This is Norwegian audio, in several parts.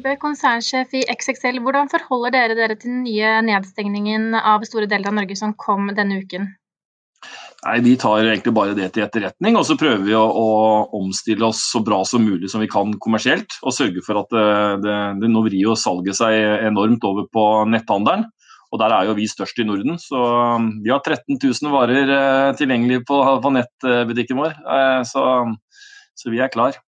Pål konsernsjef i XXL. Hvordan forholder dere dere til den nye nedstengningen av store deler av Norge som kom denne uken? Nei, Vi tar egentlig bare det til etterretning, og så prøver vi å, å, omstille oss så bra som mulig som vi kan kommersielt. Og sørge for at det, det, det nå vrir jo salget seg enormt over på netthandelen. Og der er jo vi størst i Norden. Så um, vi har 13 000 varer eh, tilgjengelig på, på nettbutikken vår. Eh, så, så vi er klar.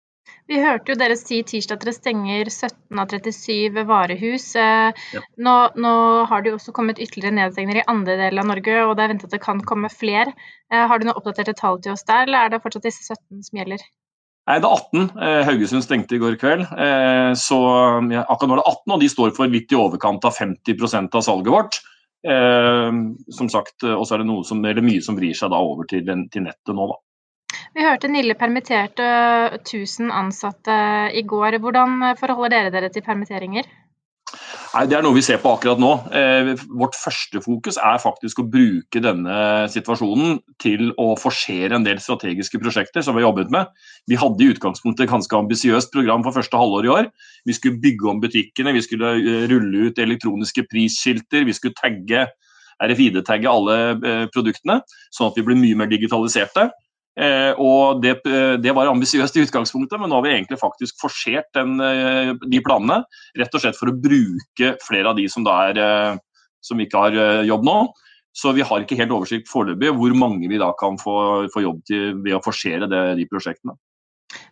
Vi hørte jo dere si tirsdag at dere stenger 17 av 37 varehus. Eh, ja. Nå, nå, har det jo også kommet ytterligere nedstengninger i andre deler av Norge, og det er ventet at det kan komme flere. Eh, har du noe oppdaterte tall til oss der, eller er det fortsatt disse 17 som gjelder? Nei, det er 18. Eh, Haugesund stengte i går kveld. Så akkurat nå er det 18, og de står for litt i overkant av 50 av salget vårt. Som sagt, og så er det som, eller mye som vrir seg da over til, til nettet nå, da. Vi hørte Nille permitterte 1000 ansatte i går. Hvordan forholder dere dere til permitteringer? Nei, Det er noe vi ser på akkurat nå. Eh, vårt første fokus er faktisk å bruke denne situasjonen til å forsere en del strategiske prosjekter som vi har jobbet med. Vi hadde i utgangspunktet et ganske ambisiøst program for første halvår i år. Vi skulle bygge om butikkene, vi skulle eh, rulle ut elektroniske prisskilter, vi skulle tagge RFID-tagge alle eh, produktene, sånn at vi blir mye mer digitaliserte. Eh, og det, det var ambisiøst i utgangspunktet, men nå har vi egentlig faktisk forsert den, eh, de planene. Rett og slett for å bruke flere av de som, er, eh, som ikke har eh, jobb nå. Så vi har ikke helt oversikt foreløpig hvor mange vi da kan få, få jobb til ved å forsere det, de prosjektene.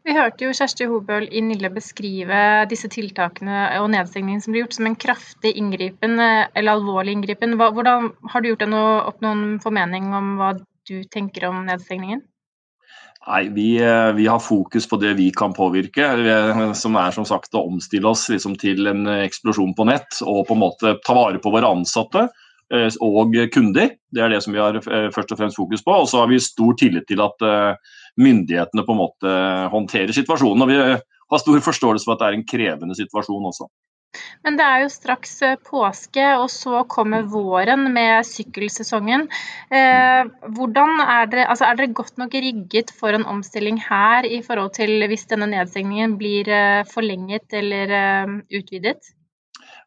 Vi hørte jo Kjersti Hobøl i Nille beskrive disse tiltakene og nedstengningen som blir gjort som en kraftig inngripen eller alvorlig inngripen. Hvordan Har du gjort deg opp noen formening om hva du tenker om nedstengningen? Nei, vi, eh, vi, har fokus på det vi kan påvirke, som er som sagt å omstille oss liksom, til en eksplosjon på nett. Og på en måte ta vare på våre ansatte eh, og kunder. Det er det som vi har eh, først og fremst fokus på. Og så har vi stor tillit til at myndighetene på en måte håndterer situasjonen. Og vi har stor forståelse for at det er en krevende situasjon også. Men det er jo straks eh, påske, og så kommer våren med sykkelsesongen. Eh, hvordan er dere, altså er dere godt nok rigget for en omstilling her i forhold til hvis denne nedstengningen blir eh, forlenget eller utvidet?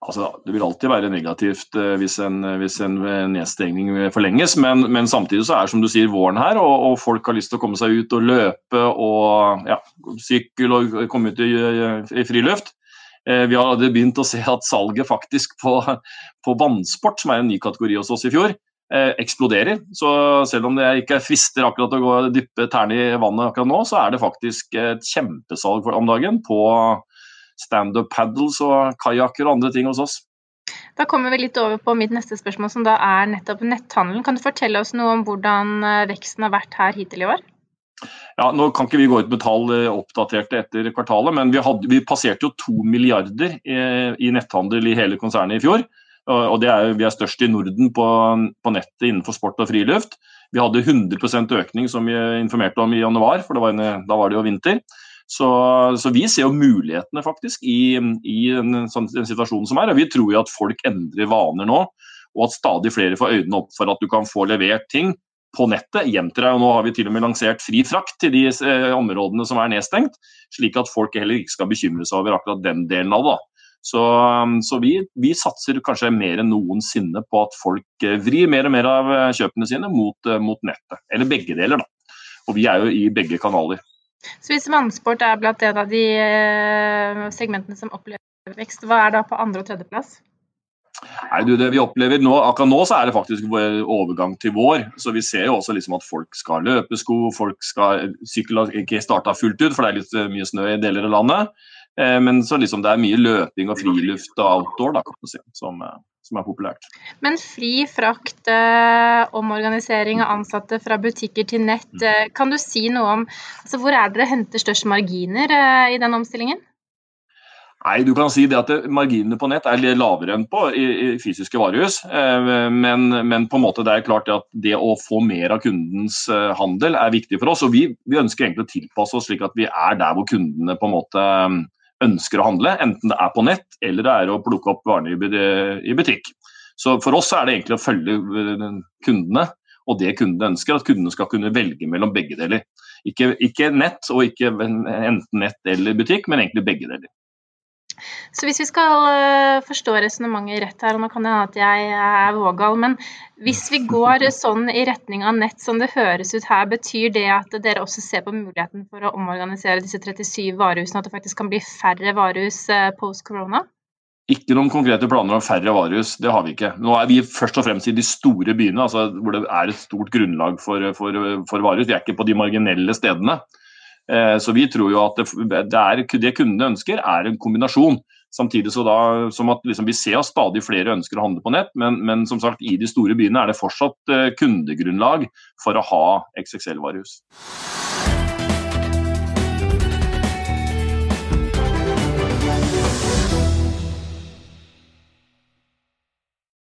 Altså, det vil alltid være negativt hvis, en, hvis, en, nedstengning forlenges, men, men, samtidig så er som du sier våren her, og, og, folk har lyst til å komme seg ut og løpe og ja, sykkel og komme ut i, i friluft. Eh, vi hadde begynt å se at salget faktisk på, på vannsport, som er en ny kategori hos oss i fjor, eh, eksploderer. Så selv om jeg ikke frister akkurat å gå og dyppe tærne i vannet akkurat nå, så er det faktisk et kjempesalg om dagen på standup paddles og kajakker og andre ting hos oss. Da kommer vi litt over på mitt neste spørsmål, som da er nettopp netthandelen. Kan du fortelle oss noe om hvordan eh, veksten har vært her hittil i år? Ja, nå kan ikke vi gå ut med tall eh, oppdaterte etter kvartalet, men vi, hadde, vi passerte jo to milliarder i, i, netthandel i hele konsernet i fjor. og er, Vi er størst i Norden på, på, nettet innenfor sport og friluft. Vi hadde 100% økning som vi informerte om i januar, for var en, da var det jo vinter. Så, så, vi ser jo mulighetene faktisk i, i en, sånn, en situasjon som er. og Vi tror jo at folk endrer vaner nå, og at stadig flere får øynene opp for at du kan få levert ting på nettet hjem til deg. og Nå har vi til og med lansert fri frakt til de eh, områdene som er nedstengt, slik at folk heller ikke skal bekymre seg over akkurat den delen av det. Så, um, så vi, vi, satser kanskje mer enn noensinne på at folk eh, vrir mer og mer av eh, kjøpene sine mot, mot nettet. Eller begge deler, da. Og vi er jo i begge kanaler. Så hvis vannsport er blant en av de segmentene som opplever vekst, hva er da på andre- og tredjeplass? Nei, du, det vi opplever nå, Akkurat nå så er det faktisk overgang til vår. så Vi ser jo også liksom at folk skal ha løpesko, folk skal sykkel har ikke starta fullt ut, for det er litt eh, mye snø i deler av landet. Eh, men så liksom det er mye løping og friluft og outdoor da, kan man si, som, eh, som er populært. Men fri frakt, omorganisering av ansatte fra butikker til nett, mm. kan du si noe om altså, hvor er dere henter størst marginer i den omstillingen? Nei, du kan si det at Marginene på nett er litt lavere enn på i, i fysiske varehus. Eh, men, men, på en måte det er klart at det å få mer av kundens eh, handel er viktig for oss. og Vi, vi ønsker egentlig å tilpasse oss slik at vi er der hvor kundene på en måte eh, ønsker å handle. Enten det er på nett eller det er å plukke opp varene i butikk. Så For oss er det egentlig å følge kundene og det kundene ønsker. At kundene skal kunne velge mellom begge deler. Ikke, ikke nett og ikke enten nett eller butikk, men egentlig begge deler. Så hvis vi skal eh, forstå resonnementet rett her, og nå kan det hende at jeg er vågal, men hvis vi går sånn i retning av nett som det høres ut her, betyr det at dere også ser på muligheten for å omorganisere disse 37 varehusene, at det faktisk kan bli færre varehus eh, post corona? Ikke noen konkrete planer om færre varehus, det har vi ikke. Nå er vi først og fremst i de store byene, altså hvor det er et stort grunnlag for, for, for varehus. Vi er ikke på de marginelle stedene. Eh, så vi tror jo at det, er, det kundene ønsker, er en kombinasjon. Samtidig så da, som at liksom, Vi ser at stadig flere ønsker å handle på nett, men, men, som sagt, i de store byene er det fortsatt eh, kundegrunnlag for å ha XXL-varehus.